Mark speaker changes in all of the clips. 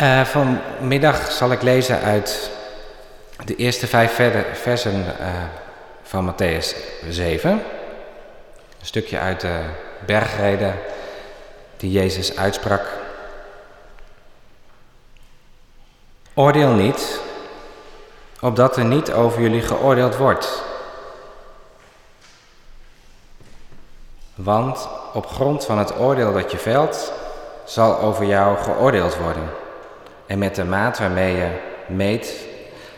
Speaker 1: Uh, vanmiddag zal ik lezen uit de eerste vijf versen uh, van Matthäus 7. Een stukje uit de bergreden die Jezus uitsprak. Oordeel niet, opdat er niet over jullie geoordeeld wordt. Want op grond van het oordeel dat je velt, zal over jou geoordeeld worden. En met de maat waarmee je meet,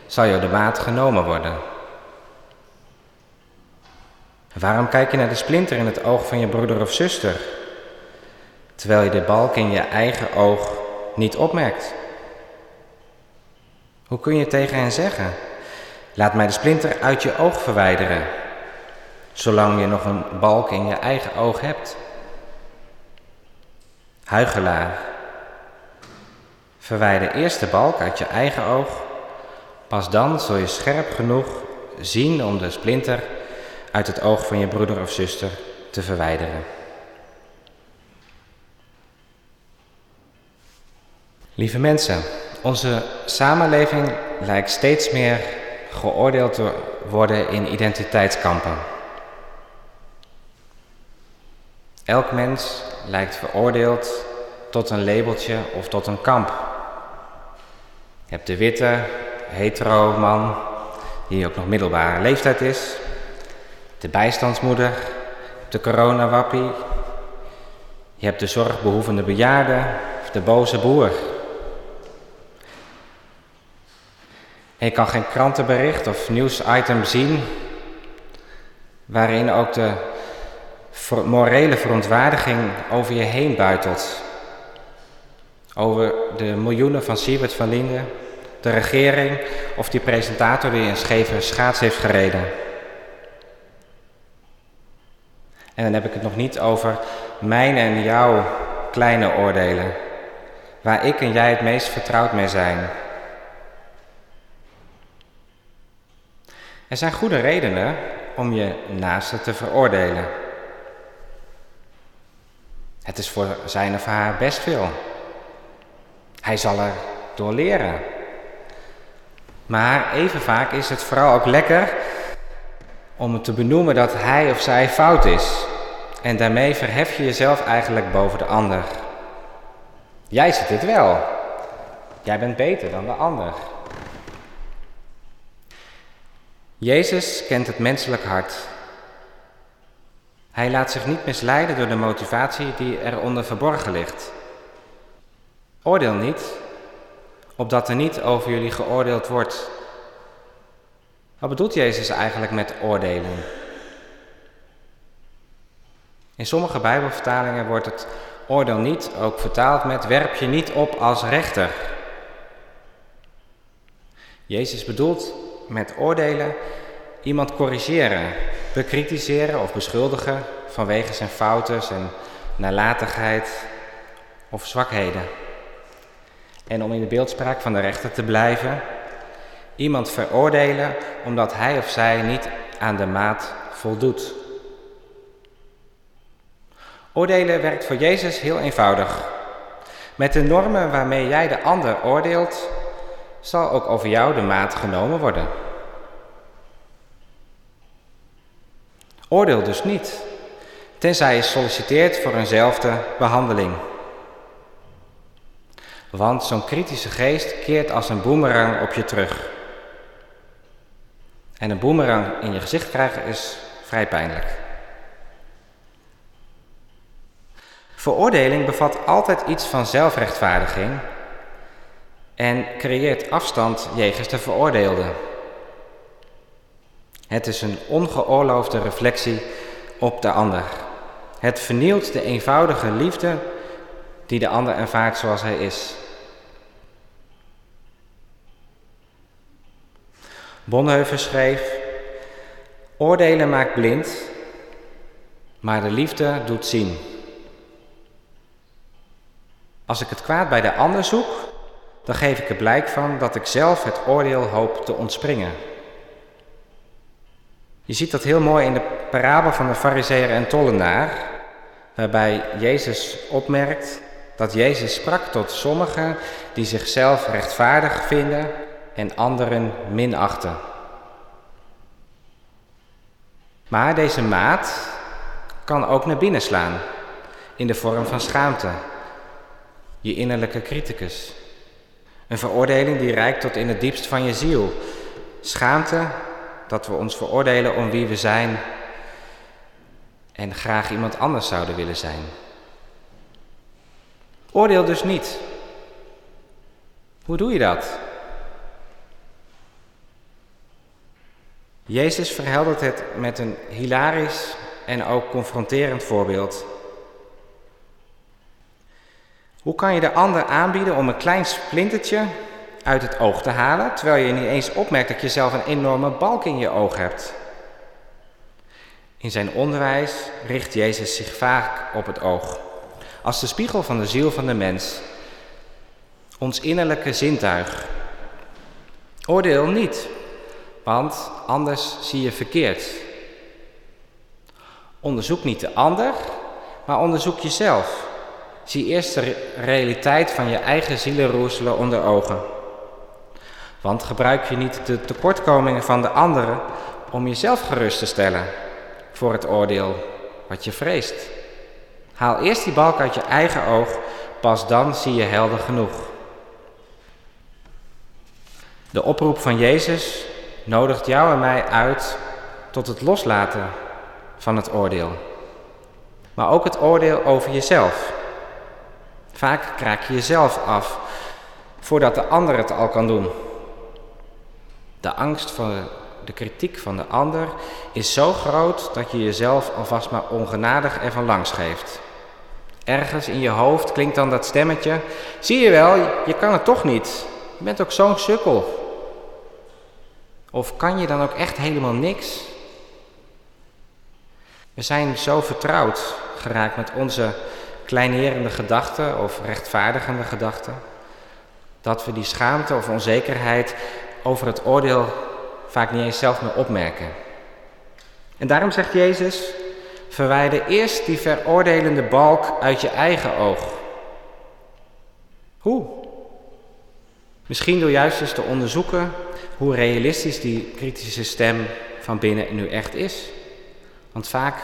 Speaker 1: zal je de maat genomen worden. Waarom kijk je naar de splinter in het oog van je broeder of zuster, terwijl je de balk in je eigen oog niet opmerkt? Hoe kun je tegen hen zeggen: Laat mij de splinter uit je oog verwijderen, zolang je nog een balk in je eigen oog hebt? Huigelaar, verwijder eerst de balk uit je eigen oog, pas dan zul je scherp genoeg zien om de splinter uit het oog van je broeder of zuster te verwijderen. Lieve mensen, onze samenleving lijkt steeds meer geoordeeld te worden in identiteitskampen. Elk mens lijkt veroordeeld tot een labeltje of tot een kamp. Je hebt de witte, hetero man, die ook nog middelbare leeftijd is. De bijstandsmoeder, de coronawappie. Je hebt de zorgbehoevende bejaarde of de boze boer. En je kan geen krantenbericht of nieuwsitem zien waarin ook de morele verontwaardiging over je heen buitelt. Over de miljoenen van Siebert van Linden, de regering of die presentator die een scheve schaats heeft gereden. En dan heb ik het nog niet over mijn en jouw kleine oordelen, waar ik en jij het meest vertrouwd mee zijn. Er zijn goede redenen om je naaste te veroordelen. Het is voor zijn of haar best veel. Hij zal er door leren. Maar even vaak is het vooral ook lekker om te benoemen dat hij of zij fout is. En daarmee verhef je jezelf eigenlijk boven de ander. Jij ziet het wel. Jij bent beter dan de ander. Jezus kent het menselijk hart. Hij laat zich niet misleiden door de motivatie die eronder verborgen ligt. Oordeel niet, opdat er niet over jullie geoordeeld wordt. Wat bedoelt Jezus eigenlijk met oordelen? In sommige Bijbelvertalingen wordt het oordeel niet ook vertaald met werp je niet op als rechter. Jezus bedoelt met oordelen iemand corrigeren, bekritiseren of beschuldigen vanwege zijn fouten, zijn nalatigheid of zwakheden. En om in de beeldspraak van de rechter te blijven, iemand veroordelen omdat hij of zij niet aan de maat voldoet. Oordelen werkt voor Jezus heel eenvoudig. Met de normen waarmee jij de ander oordeelt, zal ook over jou de maat genomen worden. Oordeel dus niet, tenzij je solliciteert voor eenzelfde behandeling. Want zo'n kritische geest keert als een boemerang op je terug. En een boemerang in je gezicht krijgen is vrij pijnlijk. Veroordeling bevat altijd iets van zelfrechtvaardiging en creëert afstand jegens de veroordeelde. Het is een ongeoorloofde reflectie op de ander. Het vernielt de eenvoudige liefde die de ander ervaart zoals hij is. Bonhoeffer schreef: Oordelen maakt blind, maar de liefde doet zien. Als ik het kwaad bij de ander zoek, dan geef ik er blijk van dat ik zelf het oordeel hoop te ontspringen. Je ziet dat heel mooi in de parabel van de fariseer en tollenaar, waarbij Jezus opmerkt dat Jezus sprak tot sommigen die zichzelf rechtvaardig vinden en anderen minachten. Maar deze maat kan ook naar binnen slaan in de vorm van schaamte, je innerlijke criticus. Een veroordeling die reikt tot in het diepst van je ziel. Schaamte dat we ons veroordelen om wie we zijn en graag iemand anders zouden willen zijn. Oordeel dus niet. Hoe doe je dat? Jezus verheldert het met een hilarisch en ook confronterend voorbeeld. Hoe kan je de ander aanbieden om een klein splintertje uit het oog te halen, terwijl je niet eens opmerkt dat je zelf een enorme balk in je oog hebt? In zijn onderwijs richt Jezus zich vaak op het oog, als de spiegel van de ziel van de mens, ons innerlijke zintuig. Oordeel niet, want anders zie je verkeerd. Onderzoek niet de ander, maar onderzoek jezelf. Zie eerst de realiteit van je eigen zielenroeselen onder ogen. Want gebruik je niet de tekortkomingen van de anderen om jezelf gerust te stellen voor het oordeel wat je vreest. Haal eerst die balk uit je eigen oog, pas dan zie je helder genoeg. De oproep van Jezus nodigt jou en mij uit tot het loslaten van het oordeel. Maar ook het oordeel over jezelf. Vaak kraak je jezelf af voordat de ander het al kan doen. De angst voor de kritiek van de ander is zo groot dat je jezelf alvast maar ongenadig ervan langs geeft. Ergens in je hoofd klinkt dan dat stemmetje: Zie je wel, je kan het toch niet. Je bent ook zo'n sukkel. Of kan je dan ook echt helemaal niks? We zijn zo vertrouwd geraakt met onze kleinerende gedachten of rechtvaardigende gedachten, dat we die schaamte of onzekerheid over het oordeel vaak niet eens zelf meer opmerken. En daarom zegt Jezus, verwijder eerst die veroordelende balk uit je eigen oog. Hoe? Misschien door juist eens te onderzoeken hoe realistisch die kritische stem van binnen nu echt is. Want vaak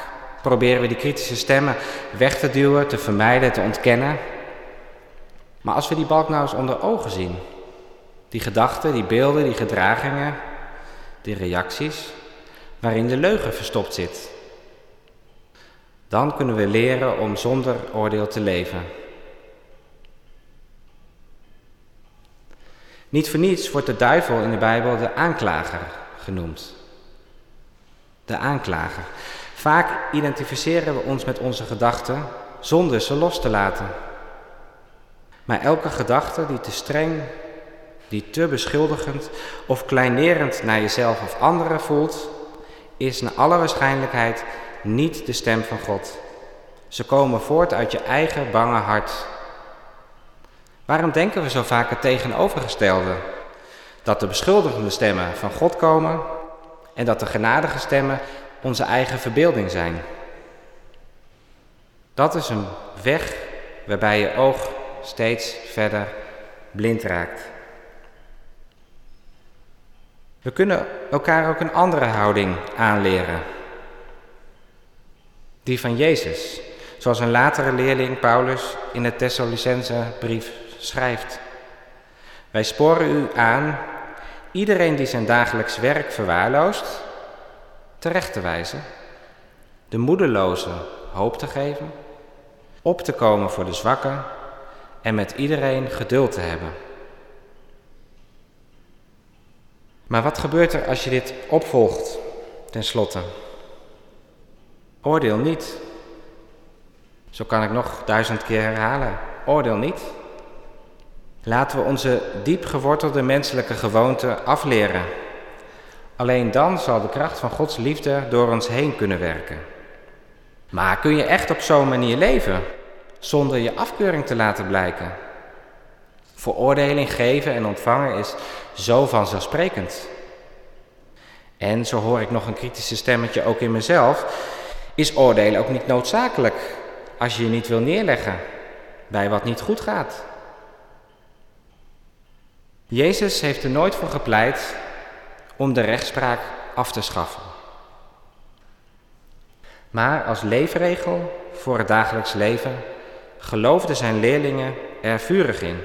Speaker 1: proberen we die kritische stemmen weg te duwen, te vermijden, te ontkennen. Maar als we die balk nou eens onder ogen zien, die gedachten, die beelden, die gedragingen, die reacties, waarin de leugen verstopt zit, dan kunnen we leren om zonder oordeel te leven. Niet voor niets wordt de duivel in de Bijbel de aanklager genoemd. De aanklager. Vaak identificeren we ons met onze gedachten zonder ze los te laten. Maar elke gedachte die te streng, die te beschuldigend of kleinerend naar jezelf of anderen voelt, is naar alle waarschijnlijkheid niet de stem van God. Ze komen voort uit je eigen bange hart. Waarom denken we zo vaak het tegenovergestelde? Dat de beschuldigende stemmen van God komen en dat de genadige stemmen onze eigen verbeelding zijn. Dat is een weg waarbij je oog steeds verder blind raakt. We kunnen elkaar ook een andere houding aanleren. Die van Jezus, zoals een latere leerling Paulus in de Thessalonicense brief schrijft. Wij sporen u aan iedereen die zijn dagelijks werk verwaarloost, terecht te wijzen, de moedelozen hoop te geven, op te komen voor de zwakken en met iedereen geduld te hebben. Maar wat gebeurt er als je dit opvolgt, ten slotte? Oordeel niet. Zo kan ik nog duizend keer herhalen. Oordeel niet. Laten we onze diep gewortelde menselijke gewoonten afleren. Alleen dan zal de kracht van Gods liefde door ons heen kunnen werken. Maar kun je echt op zo'n manier leven, zonder je afkeuring te laten blijken? Veroordeling geven en ontvangen is zo vanzelfsprekend. En, zo hoor ik nog een kritische stemmetje ook in mezelf, is oordelen ook niet noodzakelijk als je je niet wil neerleggen bij wat niet goed gaat. Jezus heeft er nooit voor gepleit om de rechtspraak af te schaffen. Maar als leefregel voor het dagelijks leven geloofden zijn leerlingen er vurig in.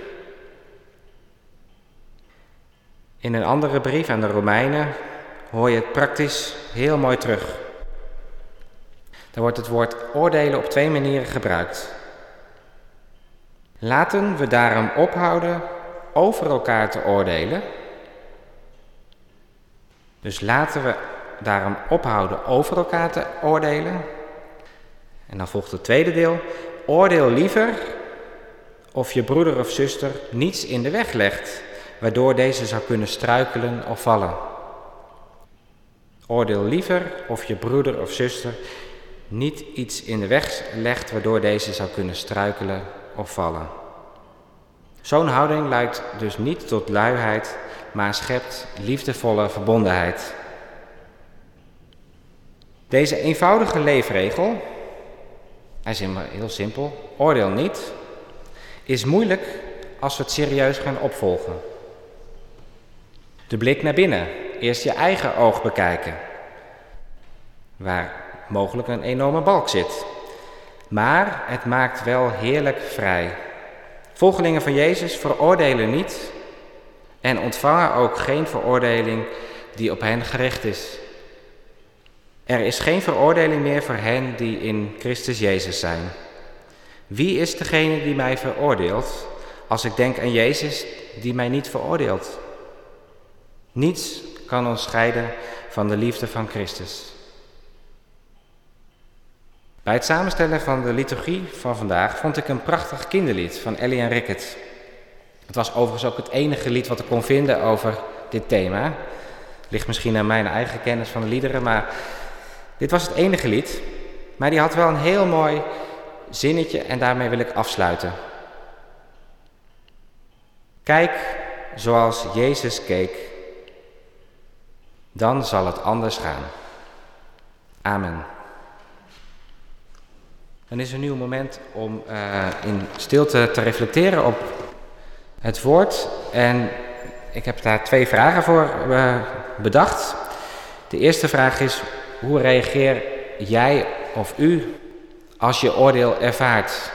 Speaker 1: In een andere brief aan de Romeinen hoor je het praktisch heel mooi terug. Daar wordt het woord oordelen op twee manieren gebruikt. Laten we daarom ophouden over elkaar te oordelen. Dus laten we daarom ophouden over elkaar te oordelen. En dan volgt het tweede deel. Oordeel liever of je broeder of zuster niets in de weg legt, waardoor deze zou kunnen struikelen of vallen. Oordeel liever of je broeder of zuster niet iets in de weg legt, waardoor deze zou kunnen struikelen of vallen. Zo'n houding leidt dus niet tot luiheid, maar schept liefdevolle verbondenheid. Deze eenvoudige leefregel, hij is heel simpel, oordeel niet, is moeilijk als we het serieus gaan opvolgen. De blik naar binnen, eerst je eigen oog bekijken, waar mogelijk een enorme balk zit. Maar het maakt wel heerlijk vrij. Volgelingen van Jezus veroordelen niet en ontvangen ook geen veroordeling die op hen gericht is. Er is geen veroordeling meer voor hen die in Christus Jezus zijn. Wie is degene die mij veroordeelt als ik denk aan Jezus die mij niet veroordeelt? Niets kan ons scheiden van de liefde van Christus. Bij het samenstellen van de liturgie van vandaag vond ik een prachtig kinderlied van Ellie en Rickett. Het was overigens ook het enige lied wat ik kon vinden over dit thema. Ligt misschien aan mijn eigen kennis van de liederen, maar dit was het enige lied. Maar die had wel een heel mooi zinnetje en daarmee wil ik afsluiten. Kijk zoals Jezus keek, dan zal het anders gaan. Amen. Dan is er nu een moment om uh, in stilte te reflecteren op het woord. En ik heb daar twee vragen voor uh, bedacht. De eerste vraag is: hoe reageer jij of u als je oordeel ervaart?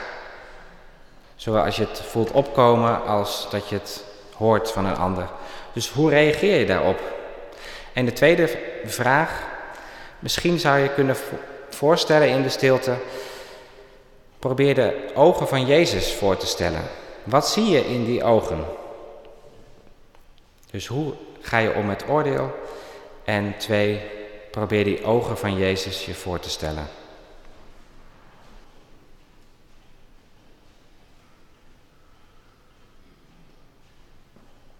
Speaker 1: Zowel als je het voelt opkomen als dat je het hoort van een ander. Dus hoe reageer je daarop? En de tweede vraag, misschien zou je kunnen voorstellen in de stilte Probeer de ogen van Jezus voor te stellen. Wat zie je in die ogen? Dus hoe ga je om met oordeel? En twee, probeer die ogen van Jezus je voor te stellen.